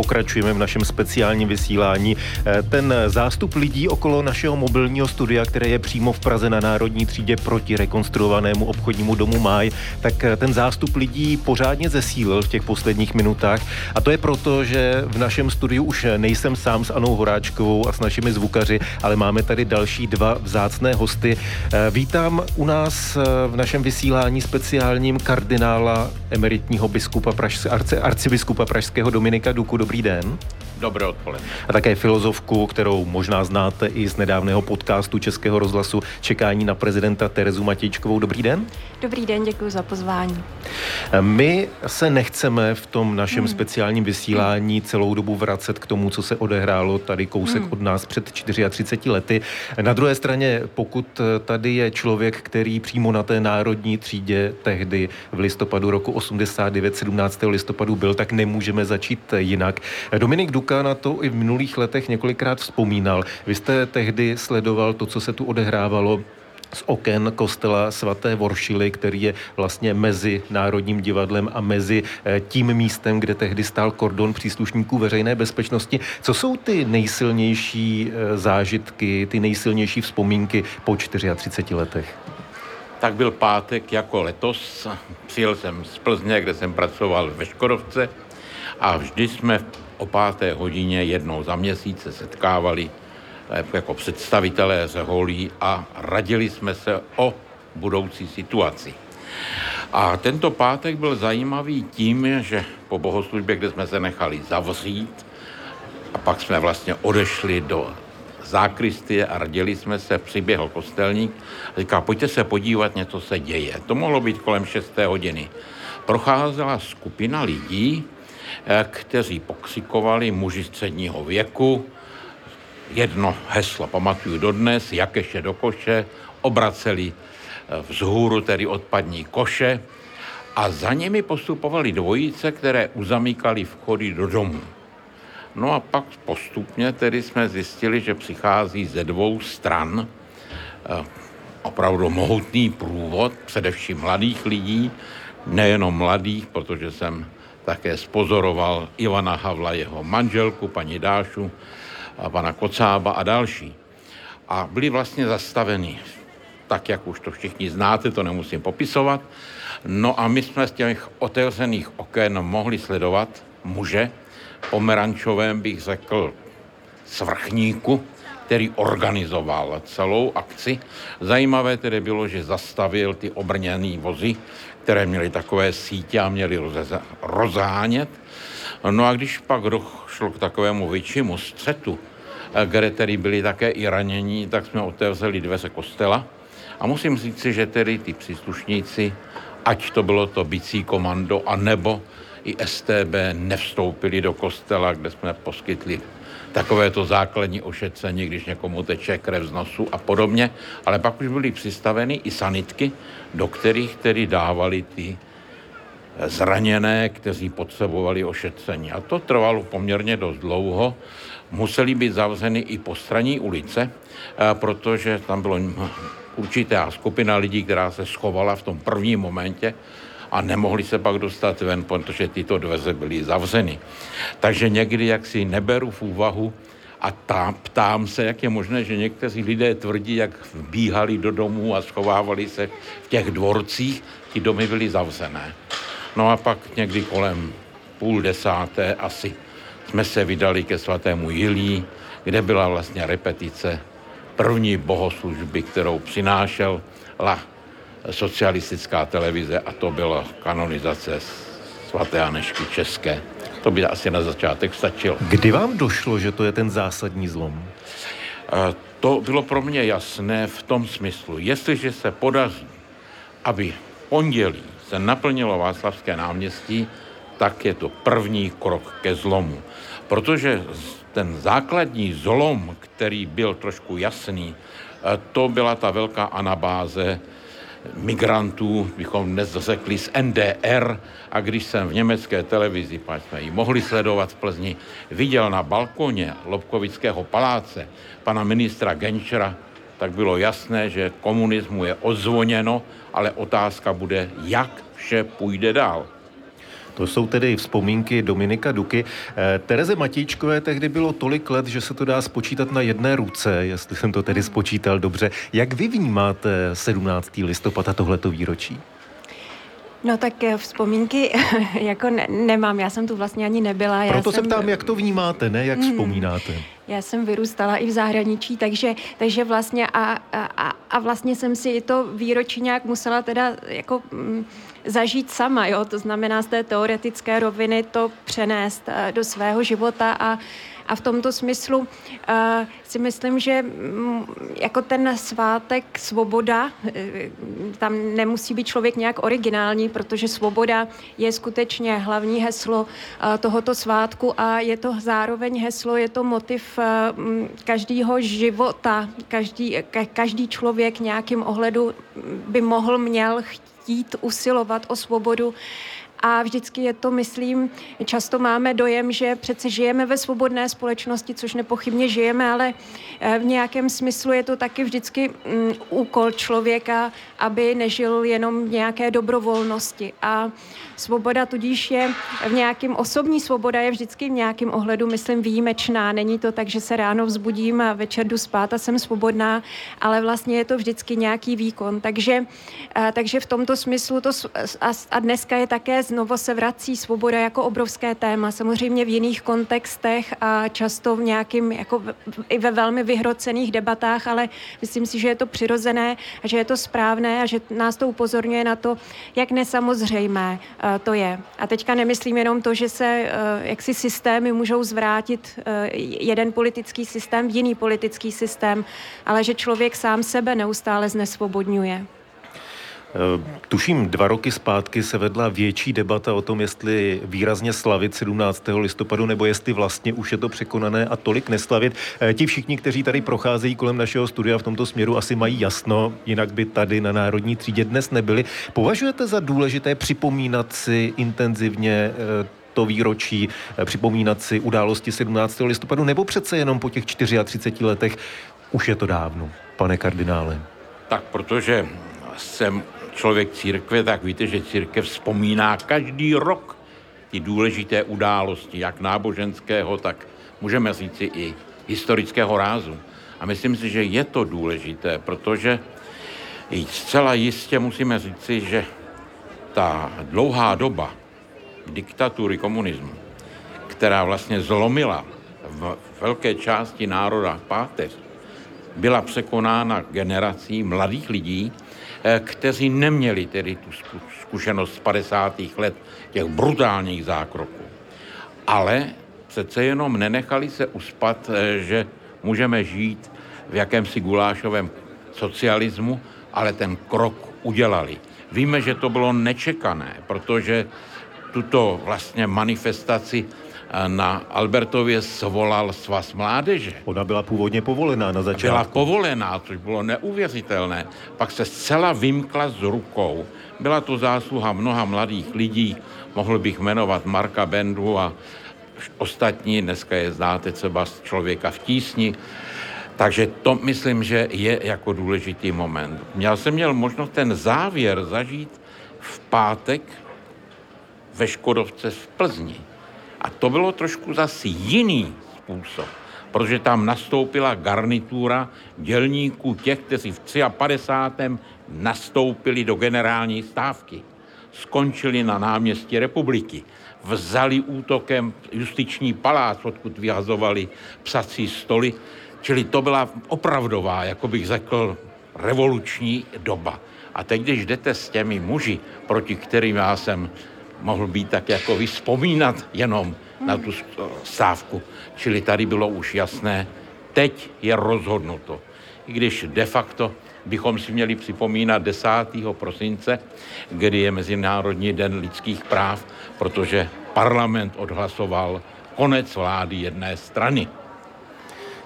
pokračujeme v našem speciálním vysílání. Eh, ten zástup lidí okolo našeho mobilního studia, které je přímo v Praze na Národní třídě proti rekonstruovanému obchodnímu domu Máj, tak eh, ten zástup lidí pořádně zesílil v těch posledních minutách. A to je proto, že v našem studiu už nejsem sám s Anou Horáčkovou a s našimi zvukaři, ale máme tady další dva vzácné hosty. Eh, vítám u nás v našem vysílání speciálním kardinála emeritního biskupa Praž, arcibiskupa Pražského Dominika Duku. Dobrý den. Dobré odpoledne. A také filozofku, kterou možná znáte i z nedávného podcastu Českého rozhlasu Čekání na prezidenta Terezu Matějčkovou. Dobrý den. Dobrý den, děkuji za pozvání. My se nechceme v tom našem hmm. speciálním vysílání celou dobu vracet k tomu, co se odehrálo tady kousek hmm. od nás před 34 lety. Na druhé straně, pokud tady je člověk, který přímo na té národní třídě tehdy v listopadu roku 89, 17. listopadu byl, tak nemůžeme začít jinak. Dominik Duk Kuka na to i v minulých letech několikrát vzpomínal. Vy jste tehdy sledoval to, co se tu odehrávalo z oken kostela svaté Voršily, který je vlastně mezi Národním divadlem a mezi eh, tím místem, kde tehdy stál kordon příslušníků veřejné bezpečnosti. Co jsou ty nejsilnější eh, zážitky, ty nejsilnější vzpomínky po 34 letech? Tak byl pátek jako letos. Přijel jsem z Plzně, kde jsem pracoval ve Škodovce a vždy jsme o páté hodině jednou za měsíc se setkávali eh, jako představitelé ze holí a radili jsme se o budoucí situaci. A tento pátek byl zajímavý tím, že po bohoslužbě, kde jsme se nechali zavřít, a pak jsme vlastně odešli do zákristie a radili jsme se, přiběhl kostelník a říká, pojďte se podívat, něco se děje. To mohlo být kolem 6. hodiny. Procházela skupina lidí, kteří pokřikovali muži středního věku. Jedno heslo pamatuju dodnes, jakeše do koše, obraceli eh, vzhůru tedy odpadní koše a za nimi postupovali dvojice, které uzamíkali vchody do domu. No a pak postupně tedy jsme zjistili, že přichází ze dvou stran eh, opravdu mohutný průvod, především mladých lidí, nejenom mladých, protože jsem také spozoroval Ivana Havla, jeho manželku, paní Dášu, a pana Kocába a další. A byli vlastně zastaveni, tak jak už to všichni znáte, to nemusím popisovat. No a my jsme z těch otevřených oken mohli sledovat muže, pomerančovém bych řekl svrchníku, který organizoval celou akci. Zajímavé tedy bylo, že zastavil ty obrněné vozy, které měly takové sítě a měly rozánět. No a když pak došlo k takovému většímu střetu, eh, kde tedy byli také i ranění, tak jsme otevřeli dveře kostela. A musím říct si, že tedy ty příslušníci, ať to bylo to bicí komando, anebo i STB nevstoupili do kostela, kde jsme poskytli takové to základní ošetření, když někomu teče krev z nosu a podobně, ale pak už byly přistaveny i sanitky, do kterých tedy dávali ty zraněné, kteří potřebovali ošetření. A to trvalo poměrně dost dlouho. Museli být zavřeny i postranní ulice, protože tam bylo určitá skupina lidí, která se schovala v tom prvním momentě a nemohli se pak dostat ven, protože tyto dveře byly zavřeny. Takže někdy jak si neberu v úvahu a tam, ptám se, jak je možné, že někteří lidé tvrdí, jak bíhali do domů a schovávali se v těch dvorcích, ty domy byly zavřené. No a pak někdy kolem půl desáté asi jsme se vydali ke svatému Jilí, kde byla vlastně repetice první bohoslužby, kterou přinášel La socialistická televize a to byla kanonizace svaté Anešky České. To by asi na začátek stačilo. Kdy vám došlo, že to je ten zásadní zlom? To bylo pro mě jasné v tom smyslu, jestliže se podaří, aby pondělí se naplnilo Václavské náměstí, tak je to první krok ke zlomu. Protože ten základní zlom, který byl trošku jasný, to byla ta velká anabáze migrantů, bychom dnes řekli z NDR a když jsem v německé televizi, pak jsme ji mohli sledovat v Plzni, viděl na balkoně Lobkovického paláce pana ministra Genčera, tak bylo jasné, že komunismu je odzvoněno, ale otázka bude, jak vše půjde dál. To jsou tedy vzpomínky Dominika Duky. Eh, Tereze Matíčkové tehdy bylo tolik let, že se to dá spočítat na jedné ruce, jestli jsem to tedy spočítal dobře. Jak vy vnímáte 17. listopad a tohleto výročí? No tak eh, vzpomínky jako ne, nemám, já jsem tu vlastně ani nebyla. Já Proto jsem... se ptám, jak to vnímáte, ne jak mm, vzpomínáte. Já jsem vyrůstala i v zahraničí, takže, takže vlastně a, a, a vlastně jsem si to výročí nějak musela teda jako... Mm, zažít sama, jo? to znamená z té teoretické roviny to přenést uh, do svého života a, a v tomto smyslu uh, si myslím, že um, jako ten svátek svoboda, uh, tam nemusí být člověk nějak originální, protože svoboda je skutečně hlavní heslo uh, tohoto svátku a je to zároveň heslo, je to motiv uh, každého života, každý, ka, každý člověk nějakým ohledu by mohl, měl, chtít usilovat o svobodu a vždycky je to, myslím, často máme dojem, že přece žijeme ve svobodné společnosti, což nepochybně žijeme, ale eh, v nějakém smyslu je to taky vždycky mm, úkol člověka, aby nežil jenom v nějaké dobrovolnosti. A svoboda tudíž je v nějakém, osobní svoboda je vždycky v nějakém ohledu, myslím, výjimečná. Není to tak, že se ráno vzbudím a večer jdu spát a jsem svobodná, ale vlastně je to vždycky nějaký výkon. Takže, eh, takže v tomto smyslu to a dneska je také znovu se vrací svoboda jako obrovské téma, samozřejmě v jiných kontextech a často v nějakým, jako i ve velmi vyhrocených debatách, ale myslím si, že je to přirozené a že je to správné a že nás to upozorňuje na to, jak nesamozřejmé uh, to je. A teďka nemyslím jenom to, že se uh, jaksi systémy můžou zvrátit uh, jeden politický systém v jiný politický systém, ale že člověk sám sebe neustále znesvobodňuje. Eh, tuším, dva roky zpátky se vedla větší debata o tom, jestli výrazně slavit 17. listopadu, nebo jestli vlastně už je to překonané a tolik neslavit. Eh, ti všichni, kteří tady procházejí kolem našeho studia v tomto směru, asi mají jasno, jinak by tady na Národní třídě dnes nebyli. Považujete za důležité připomínat si intenzivně eh, to výročí, připomínat si události 17. listopadu, nebo přece jenom po těch 34 letech už je to dávno, pane kardinále? Tak protože jsem člověk církve, tak víte, že církev vzpomíná každý rok ty důležité události, jak náboženského, tak můžeme říci i historického rázu. A myslím si, že je to důležité, protože zcela jistě musíme říci, že ta dlouhá doba diktatury komunismu, která vlastně zlomila v velké části národa páteř, byla překonána generací mladých lidí, Eh, kteří neměli tedy tu zkušenost z 50. let těch brutálních zákroků. Ale přece jenom nenechali se uspat, eh, že můžeme žít v jakémsi gulášovém socialismu, ale ten krok udělali. Víme, že to bylo nečekané, protože tuto vlastně manifestaci na Albertově svolal svaz mládeže. Ona byla původně povolená na začátku. Byla povolená, což bylo neuvěřitelné. Pak se zcela vymkla z rukou. Byla to zásluha mnoha mladých lidí, mohl bych jmenovat Marka Bendu a ostatní, dneska je znáte třeba z člověka v tísni, takže to myslím, že je jako důležitý moment. Já jsem měl možnost ten závěr zažít v pátek ve Škodovce v Plzni. A to bylo trošku zase jiný způsob, protože tam nastoupila garnitura dělníků těch, kteří v 53. nastoupili do generální stávky. Skončili na náměstí republiky. Vzali útokem justiční palác, odkud vyhazovali psací stoly. Čili to byla opravdová, jako bych řekl, revoluční doba. A teď, když jdete s těmi muži, proti kterým já jsem mohl být tak jako vyspomínat jenom na tu stávku. Čili tady bylo už jasné, teď je rozhodnuto. I když de facto bychom si měli připomínat 10. prosince, kdy je Mezinárodní den lidských práv, protože parlament odhlasoval konec vlády jedné strany.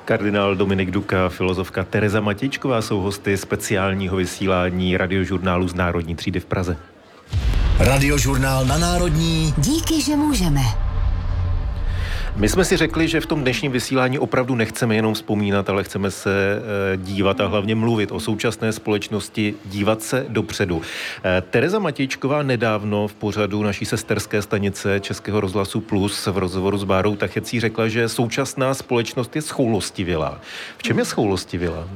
Kardinál Dominik Duka, filozofka Tereza Matičková jsou hosty speciálního vysílání radiožurnálu z Národní třídy v Praze. Radiožurnál na Národní. Díky, že můžeme. My jsme si řekli, že v tom dnešním vysílání opravdu nechceme jenom vzpomínat, ale chceme se eh, dívat a hlavně mluvit o současné společnosti, dívat se dopředu. Eh, Tereza Matějčková nedávno v pořadu naší sesterské stanice Českého rozhlasu Plus v rozhovoru s Bárou Tachecí řekla, že současná společnost je schoulostivělá. V čem je schoulostivělá?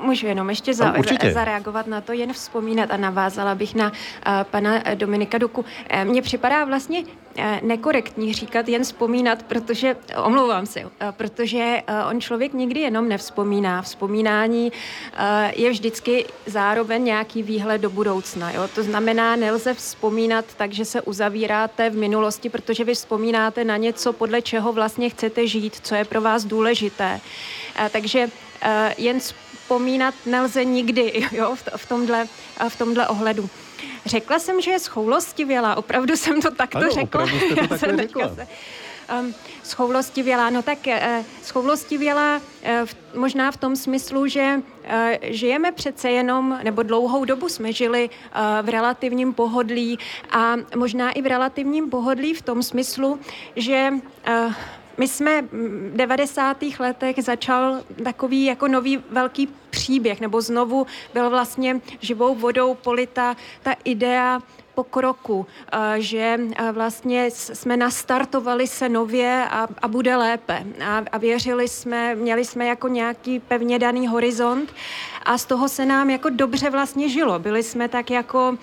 Můžu jenom ještě za, no, zareagovat na to, jen vzpomínat a navázala bych na uh, pana Dominika Duku. Uh, mně připadá vlastně nekorektní říkat jen vzpomínat, protože, omlouvám se, uh, protože uh, on člověk nikdy jenom nevzpomíná. Vzpomínání uh, je vždycky zároveň nějaký výhled do budoucna. Jo? To znamená, nelze vzpomínat tak, že se uzavíráte v minulosti, protože vy vzpomínáte na něco, podle čeho vlastně chcete žít, co je pro vás důležité. Uh, takže uh, jen vzpomínat nelze nikdy jo, v, v, tomhle, v tomhle ohledu. Řekla jsem, že je schoulostivělá, opravdu jsem to takto ano, řekla. Jste to Já jsem řekla. Se, um, schoulostivělá, no tak uh, schoulostivělá uh, v, možná v tom smyslu, že uh, žijeme přece jenom, nebo dlouhou dobu jsme žili uh, v relativním pohodlí a možná i v relativním pohodlí v tom smyslu, že uh, my jsme v 90. letech začal takový jako nový velký příběh, nebo znovu byl vlastně živou vodou polita ta idea pokroku, eh, že eh, vlastně jsme nastartovali se nově a, a bude lépe. A, a věřili jsme, měli jsme jako nějaký pevně daný horizont a z toho se nám jako dobře vlastně žilo. Byli jsme tak jako uh,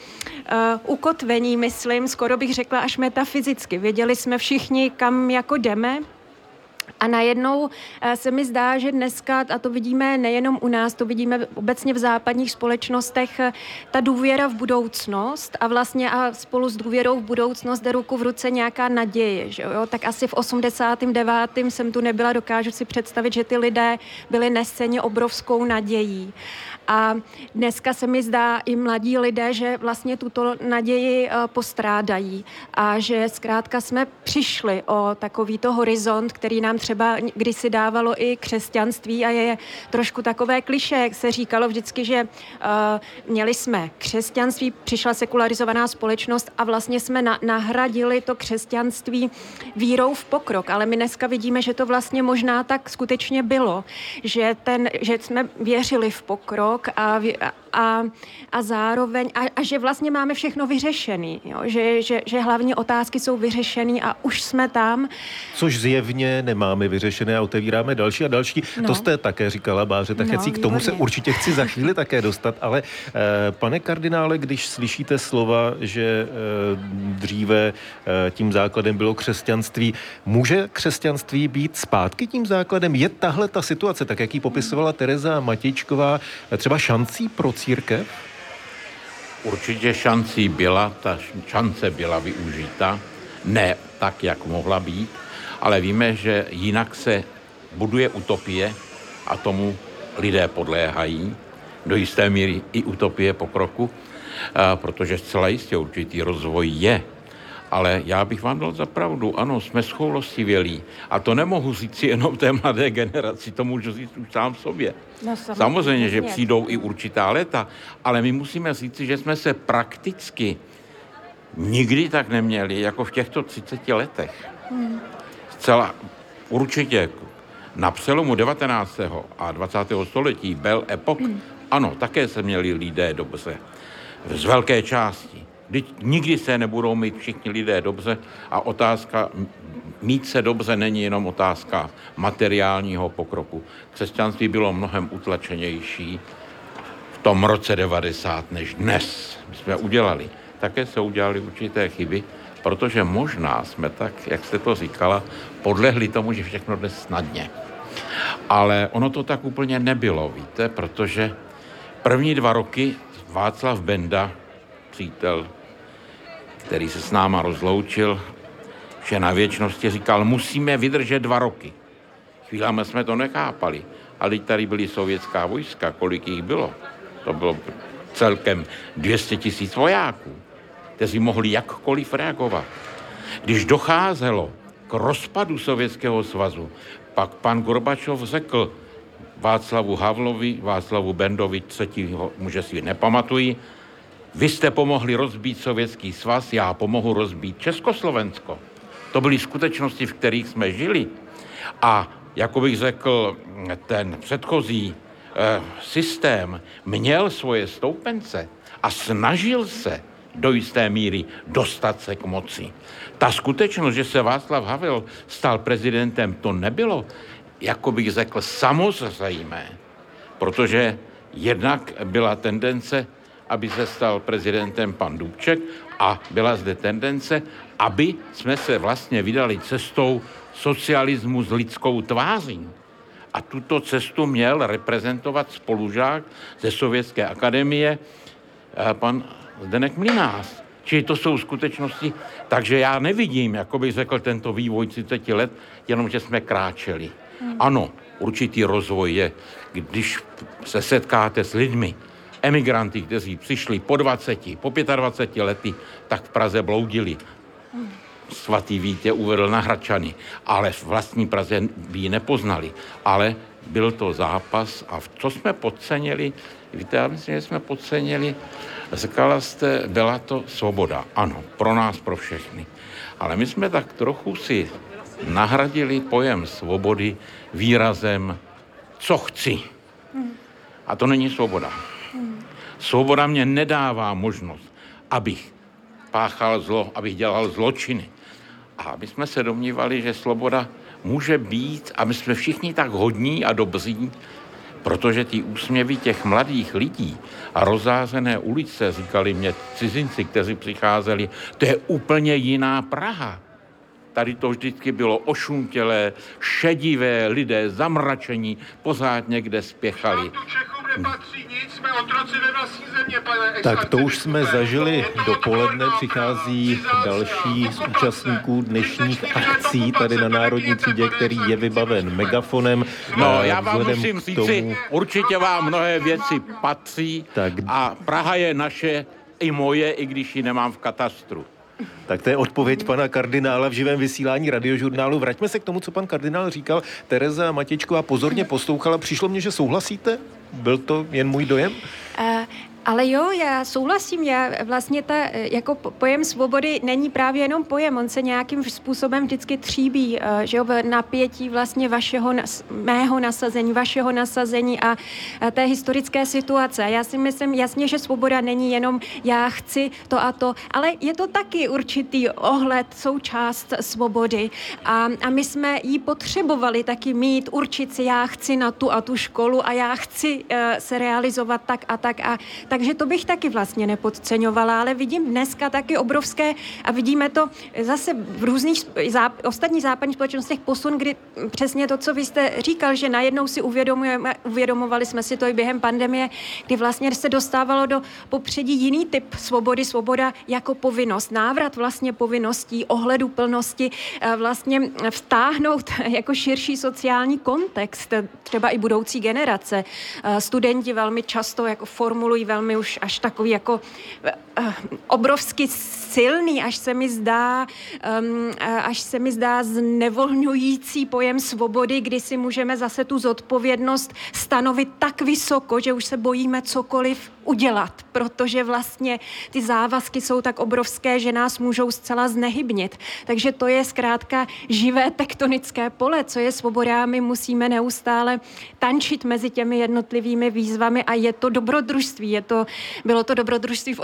ukotvení, myslím, skoro bych řekla až metafyzicky. Věděli jsme všichni, kam jako jdeme, a najednou eh, se mi zdá, že dneska, a to vidíme nejenom u nás, to vidíme obecně v západních společnostech, eh, ta důvěra v budoucnost a vlastně a spolu s důvěrou v budoucnost jde ruku v ruce nějaká naděje. Že jo? Tak asi v 89. jsem tu nebyla, dokážu si představit, že ty lidé byli neseni obrovskou nadějí. A dneska se mi zdá i mladí lidé, že vlastně tuto naději eh, postrádají a že zkrátka jsme přišli o takovýto horizont, který nám třeba kdysi dávalo i křesťanství a je trošku takové kliše, jak se říkalo vždycky, že uh, měli jsme křesťanství, přišla sekularizovaná společnost a vlastně jsme na, nahradili to křesťanství vírou v pokrok, ale my dneska vidíme, že to vlastně možná tak skutečně bylo, že, ten, že jsme věřili v pokrok, rok a, a, zároveň, a, a že vlastně máme všechno vyřešený, jo? Že, že, že hlavně otázky jsou vyřešený a už jsme tam. Což zjevně nemáme vyřešené a otevíráme další a další. No. To jste také říkala, Báře tak no, k tomu se určitě chci za chvíli také dostat, ale eh, pane kardinále, když slyšíte slova, že eh, dříve eh, tím základem bylo křesťanství, může křesťanství být zpátky tím základem? Je tahle ta situace, tak jak ji popisovala Tereza Matičková, třeba šancí pro církev? Určitě šancí byla, ta šance byla využita, ne tak, jak mohla být, ale víme, že jinak se buduje utopie a tomu lidé podléhají, do jisté míry i utopie pokroku, protože zcela jistě určitý rozvoj je ale já bych vám dal za pravdu, ano, jsme schoulostivělí. A to nemohu říct si jenom té mladé generaci, to můžu říct už sám sobě. No, samozřejmě, samozřejmě, že přijdou i určitá léta, ale my musíme říct, že jsme se prakticky nikdy tak neměli, jako v těchto 30 letech. Hmm. Zcela určitě na přelomu 19. a 20. století byl epok, hmm. ano, také se měli lidé dobře, z velké části. Vždyť nikdy se nebudou mít všichni lidé dobře a otázka mít se dobře není jenom otázka materiálního pokroku. Křesťanství bylo mnohem utlačenější v tom roce 90 než dnes. My jsme udělali. Také se udělali určité chyby, protože možná jsme tak, jak jste to říkala, podlehli tomu, že všechno jde snadně. Ale ono to tak úplně nebylo, víte, protože první dva roky Václav Benda, přítel který se s náma rozloučil, že na věčnosti říkal, musíme vydržet dva roky. Chvílami jsme to nechápali, ale tady byly sovětská vojska, kolik jich bylo. To bylo celkem 200 tisíc vojáků, kteří mohli jakkoliv reagovat. Když docházelo k rozpadu Sovětského svazu, pak pan Gorbačov řekl Václavu Havlovi, Václavu Bendovi, třetího muže si nepamatují, vy jste pomohli rozbít Sovětský svaz, já pomohu rozbít Československo. To byly skutečnosti, v kterých jsme žili. A jako bych řekl, ten předchozí eh, systém měl svoje stoupence a snažil se do jisté míry dostat se k moci. Ta skutečnost, že se Václav Havel stal prezidentem, to nebylo, jako bych řekl, samozřejmé, protože jednak byla tendence, aby se stal prezidentem pan Dubček a byla zde tendence, aby jsme se vlastně vydali cestou socialismu s lidskou tváří. A tuto cestu měl reprezentovat spolužák ze Sovětské akademie eh, pan Zdenek Mlinář. Čili to jsou skutečnosti, takže já nevidím, jako bych řekl, tento vývoj 30 let, jenom, že jsme kráčeli. Hmm. Ano, určitý rozvoj je, když se setkáte s lidmi, emigranty, kteří přišli po 20, po 25 lety, tak v Praze bloudili. Svatý Vítě uvedl na Hračany, ale v vlastní Praze by ji nepoznali. Ale byl to zápas a co jsme podcenili, víte, já myslím, že jsme podcenili, říkala jste, byla to svoboda. Ano, pro nás, pro všechny. Ale my jsme tak trochu si nahradili pojem svobody výrazem co chci. A to není svoboda. Svoboda mě nedává možnost, abych páchal zlo, abych dělal zločiny. A my jsme se domnívali, že svoboda může být, a my jsme všichni tak hodní a dobří, protože ty úsměvy těch mladých lidí a rozářené ulice, říkali mě cizinci, kteří přicházeli, to je úplně jiná Praha. Tady to vždycky bylo ošuntělé, šedivé, lidé zamračení, pořád někde spěchali. Tak to už jsme zažili dopoledne, přichází další z účastníků dnešních akcí tady na Národní třídě, který je vybaven megafonem. No, já vám musím říci, tomu... určitě vám mnohé věci patří tak... a Praha je naše i moje, i když ji nemám v katastru. Tak to je odpověď pana kardinála v živém vysílání radiožurnálu. Vraťme se k tomu, co pan kardinál říkal. Tereza Matěčková pozorně poslouchala. Přišlo mně, že souhlasíte? Byl to jen můj dojem? Uh, ale jo, já souhlasím, já vlastně ta, jako pojem svobody není právě jenom pojem, on se nějakým způsobem vždycky tříbí, eh, že jo, napětí vlastně vašeho, mého nasazení, vašeho nasazení a, té historické situace. Já si myslím jasně, že svoboda není jenom já chci to a to, ale je to taky určitý ohled, součást svobody a, a my jsme ji potřebovali taky mít, určit si, já chci na tu a tu školu a já chci uh, se realizovat tak a tak a takže to bych taky vlastně nepodceňovala, ale vidím dneska taky obrovské a vidíme to zase v různých záp, ostatních západních společnostech posun, kdy přesně to, co vy jste říkal, že najednou si uvědomujeme, uvědomovali jsme si to i během pandemie, kdy vlastně se dostávalo do popředí jiný typ svobody, svoboda jako povinnost, návrat vlastně povinností, ohledu plnosti, vlastně vtáhnout jako širší sociální kontext, třeba i budoucí generace. Studenti velmi často jako formulují velmi velmi už až takový jako obrovsky silný, až se mi zdá, um, až se mi zdá znevolňující pojem svobody, kdy si můžeme zase tu zodpovědnost stanovit tak vysoko, že už se bojíme cokoliv udělat, protože vlastně ty závazky jsou tak obrovské, že nás můžou zcela znehybnit. Takže to je zkrátka živé tektonické pole, co je svoboda. My musíme neustále tančit mezi těmi jednotlivými výzvami a je to dobrodružství. Je to, bylo to dobrodružství v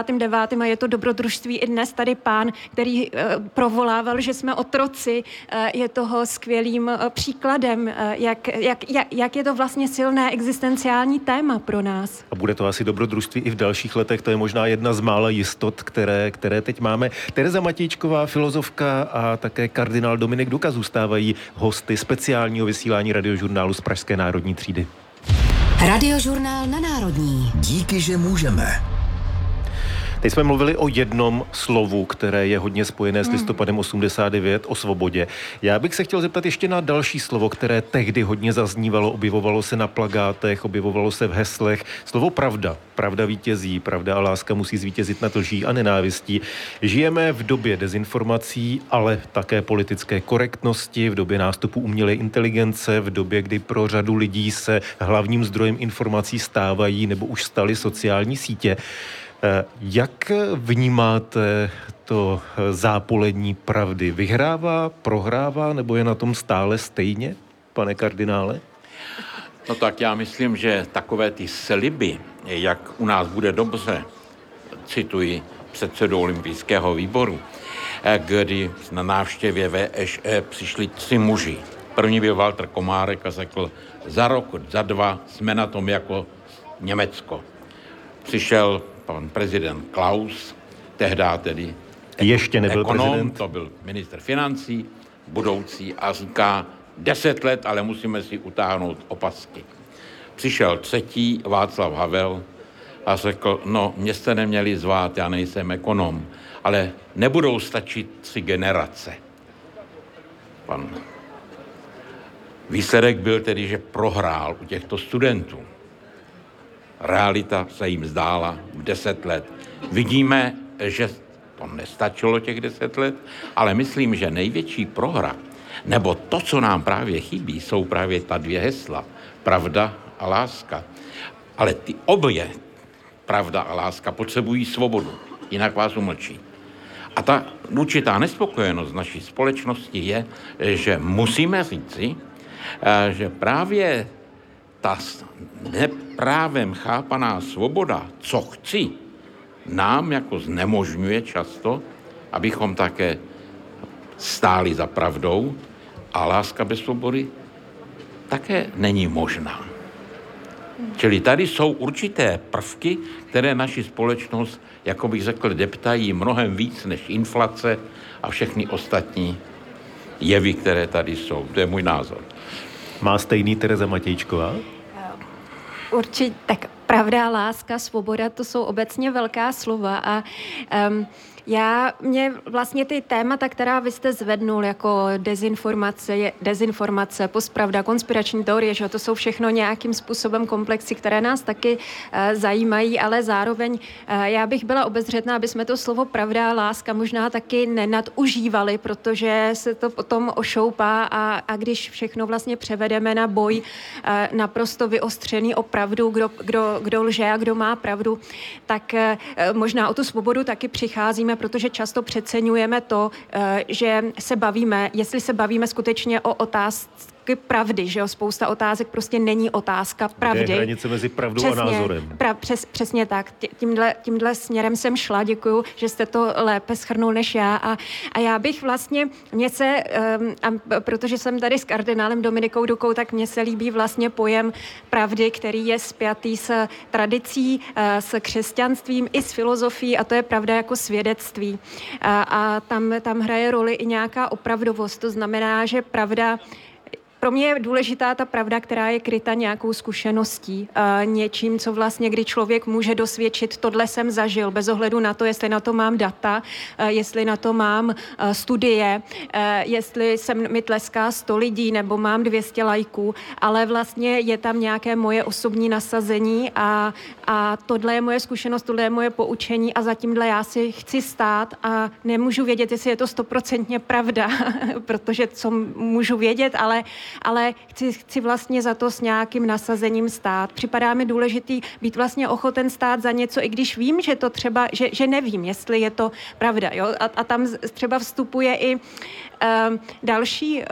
89. a je to dobrodružství i dnes tady pán, který uh, provolával, že jsme otroci, uh, je toho skvělým uh, příkladem, jak, jak, jak, jak je to vlastně silné existenciální téma pro nás. A bude to asi dobrodružství i v dalších letech, to je možná jedna z mála jistot, které, které teď máme. Tereza Matějčková, filozofka a také kardinál Dominik Duka zůstávají hosty speciálního vysílání radiožurnálu z Pražské národní třídy. Radiožurnál na Národní. Díky, že můžeme. Teď jsme mluvili o jednom slovu, které je hodně spojené s hmm. listopadem 89, o svobodě. Já bych se chtěl zeptat ještě na další slovo, které tehdy hodně zaznívalo, objevovalo se na plagátech, objevovalo se v heslech. Slovo pravda. Pravda vítězí, pravda a láska musí zvítězit na lží a nenávistí. Žijeme v době dezinformací, ale také politické korektnosti, v době nástupu umělé inteligence, v době, kdy pro řadu lidí se hlavním zdrojem informací stávají nebo už staly sociální sítě. Eh, jak vnímáte to zápolení pravdy vyhrává, prohrává, nebo je na tom stále stejně, pane kardinále? No tak já myslím, že takové ty sliby, jak u nás bude dobře, cituji předsedu olympijského výboru, kdy na návštěvě VŠE přišli tři muži. První byl Walter Komárek a řekl, za rok, za dva jsme na tom jako Německo. Přišel pan prezident Klaus, tehdy tedy ještě nebyl ekonom, prezident. to byl minister financí, budoucí a říká, deset let, ale musíme si utáhnout opasky. Přišel třetí Václav Havel a řekl, no, mě jste neměli zvát, já nejsem ekonom, ale nebudou stačit tři generace. Pan Výsledek byl tedy, že prohrál u těchto studentů. Realita se jim zdála v deset let. Vidíme, že to nestačilo těch deset let, ale myslím, že největší prohra, nebo to, co nám právě chybí, jsou právě ta dvě hesla. Pravda a láska. Ale ty obě, pravda a láska, potřebují svobodu, jinak vás umlčí. A ta určitá nespokojenost naší společnosti je, že musíme říci, eh, že právě ta neprávem chápaná svoboda, co chci, nám jako znemožňuje často, abychom také stáli za pravdou a láska bez svobody také není možná. Čili tady jsou určité prvky, které naši společnost, jako bych řekl, deptají mnohem víc než inflace a všechny ostatní jevy, které tady jsou. To je můj názor. Má stejný Tereza Matějčková? Určitě, tak pravda, láska, svoboda, to jsou obecně velká slova a um, já, mě vlastně ty témata, která vy jste zvednul, jako dezinformace, dezinformace, postpravda, konspirační teorie, že to jsou všechno nějakým způsobem komplexy, které nás taky uh, zajímají, ale zároveň uh, já bych byla obezřetná, aby jsme to slovo pravda láska možná taky nenadužívali, protože se to potom ošoupá a, a když všechno vlastně převedeme na boj uh, naprosto vyostřený o pravdu, kdo, kdo, kdo lže a kdo má pravdu, tak uh, možná o tu svobodu taky přicházíme bavíme, protože často přeceňujeme to, eh, že se bavíme, jestli se bavíme skutečně o otázce pravdy, že jo, spousta otázek prostě není otázka pravdy. Je hranice mezi pravdou přesně, a názorem. Pra, přes, přesně tak. Tímhle, tímhle směrem jsem šla, děkuju, že jste to lépe schrnul než já. A, a já bych vlastně, mě se, um, a protože jsem tady s kardinálem Dominikou Dukou, tak mně se líbí vlastně pojem pravdy, který je spjatý s tradicí, uh, s křesťanstvím i s filozofií a to je pravda jako svědectví. A, a tam, tam hraje roli i nějaká opravdovost, to znamená, že pravda pro mě je důležitá ta pravda, která je kryta nějakou zkušeností, uh, něčím, co vlastně, kdy člověk může dosvědčit, tohle jsem zažil, bez ohledu na to, jestli na to mám data, uh, jestli na to mám uh, studie, jestli jsem mi tleská 100 lidí nebo mám 200 lajků, ale vlastně je tam nějaké moje osobní nasazení a, a tohle je moje zkušenost, tohle je moje poučení a zatímhle já si chci stát a nemůžu vědět, jestli je to stoprocentně pravda, protože co můžu vědět, ale ale chci, chci vlastně za to s nějakým nasazením stát. Připadá mi důležitý být vlastně ochoten stát za něco, i když vím, že to třeba, že, že nevím, jestli je to pravda. Jo? A, a tam třeba vstupuje i uh, další uh,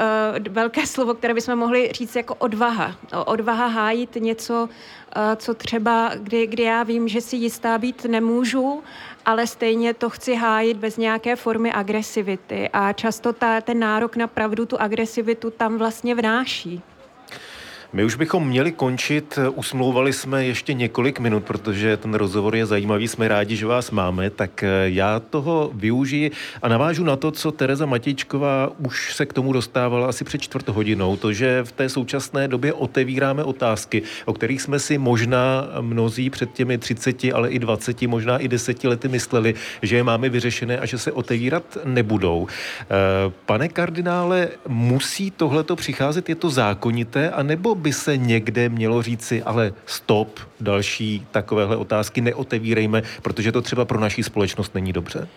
velké slovo, které bychom mohli říct jako odvaha. Odvaha hájit něco, uh, co třeba, kdy, kdy já vím, že si jistá být nemůžu, ale stejně to chci hájit bez nějaké formy agresivity. A často ta, ten nárok na pravdu, tu agresivitu tam vlastně vnáší. My už bychom měli končit, usmlouvali jsme ještě několik minut, protože ten rozhovor je zajímavý, jsme rádi, že vás máme, tak eh, já toho využiji a navážu na to, co Tereza Matičková už se k tomu dostávala asi před čtvrt hodinou, to, že v té současné době otevíráme otázky, o kterých jsme si možná mnozí před těmi 30, ale i 20, možná i 10 lety mysleli, že je máme vyřešené a že se otevírat nebudou. Eh, pane kardinále, musí tohleto přicházet, je to zákonité, anebo by se někde mělo říci, ale stop, další takovéhle otázky neotevírejme, protože to třeba pro naší společnost není dobře?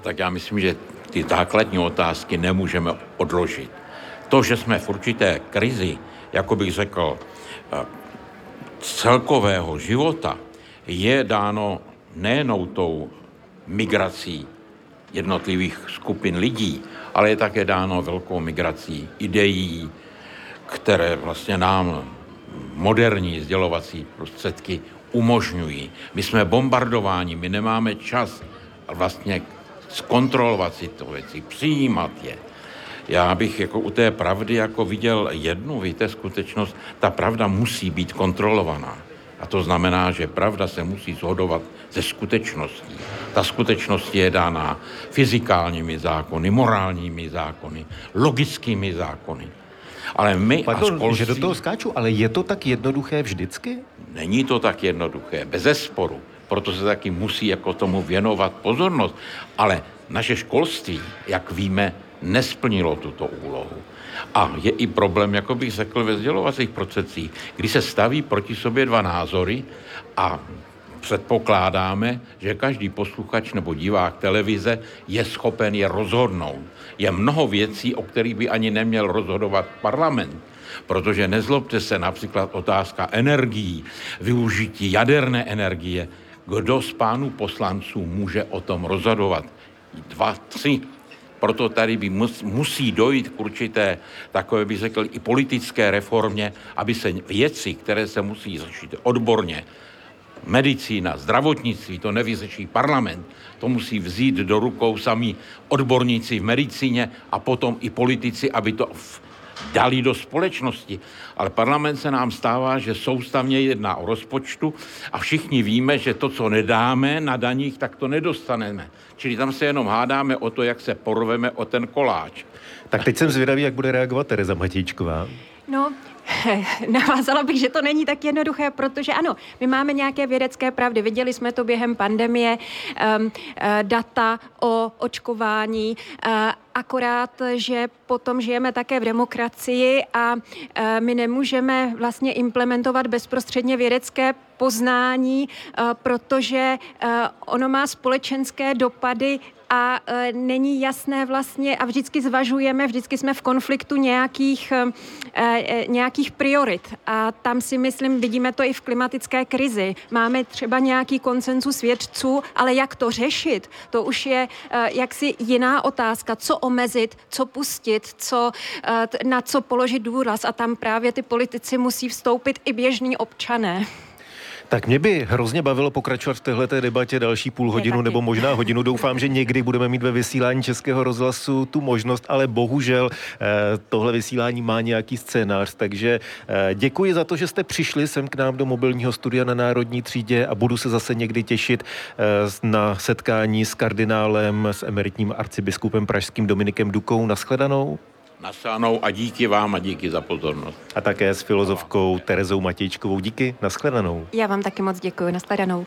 Tak já myslím, že ty základní otázky nemůžeme odložit. To, že jsme v určité krizi, jako bych řekl, eh, celkového života, je dáno nejenom tou migrací jednotlivých skupin lidí, ale je také dáno velkou migrací ideí, které vlastně nám moderní sdělovací prostředky umožňují. My jsme bombardováni, my nemáme čas vlastně zkontrolovat si to věci, přijímat je. Já bych jako u té pravdy jako viděl jednu, víte, skutečnost, ta pravda musí být kontrolovaná. A to znamená, že pravda se musí shodovat ze skutečností. Ta skutečnost je dána fyzikálními zákony, morálními zákony, logickými zákony. Ale my Pardon, a školství... že do toho skáču, ale je to tak jednoduché vždycky? Není to tak jednoduché, bez zesporu. Proto se taky musí jako tomu věnovat pozornost. Ale naše školství, jak víme, nesplnilo tuto úlohu. A je i problém, jako bych řekl, ve sdělovacích procesích, kdy se staví proti sobě dva názory a předpokládáme, že každý posluchač nebo divák televize je schopen je rozhodnout. Je mnoho věcí, o kterých by ani neměl rozhodovat parlament. Protože nezlobte se, například otázka energií, využití jaderné energie, kdo z pánů poslanců může o tom rozhodovat? Dva, tři. Proto tady by mus, musí dojít k určité, takové bych řekl, i politické reformě, aby se věci, které se musí řešit odborně, medicína, zdravotnictví, to nevyřeší parlament, to musí vzít do rukou sami odborníci v medicíně a potom i politici, aby to dali do společnosti. Ale parlament se nám stává, že soustavně jedná o rozpočtu a všichni víme, že to, co nedáme na daních, tak to nedostaneme. Čili tam se jenom hádáme o to, jak se porveme o ten koláč. Tak teď jsem zvědavý, jak bude reagovat Tereza Matíčková. No, navázala bych, že to není tak jednoduché, protože ano, my máme nějaké vědecké pravdy. Viděli jsme to během pandemie, um, data o očkování, uh, akorát, že potom žijeme také v demokracii a uh, my nemůžeme vlastně implementovat bezprostředně vědecké poznání, uh, protože uh, ono má společenské dopady a e, není jasné vlastně a vždycky zvažujeme, vždycky jsme v konfliktu nějakých, e, e, nějakých priorit a tam si myslím, vidíme to i v klimatické krizi. Máme třeba nějaký koncenzus vědců, ale jak to řešit, to už je jaksi jiná otázka, co omezit, co pustit, co, na co položit důraz a tam právě ty politici musí vstoupit i běžní občané. Tak mě by hrozně bavilo pokračovat v této debatě další půl hodinu nebo možná hodinu. Doufám, že někdy budeme mít ve vysílání Českého rozhlasu tu možnost, ale bohužel eh, tohle vysílání má nějaký scénář, takže eh, děkuji za to, že jste přišli sem k nám do mobilního studia na Národní třídě a budu se zase někdy těšit eh, na setkání s kardinálem, s emeritním arcibiskupem pražským Dominikem Dukou. Naschledanou. Nasánou a díky vám a díky za pozornost. A také s filozofkou Terezou Matějčkovou. Díky, nashledanou. Já vám taky moc děkuji, nashledanou.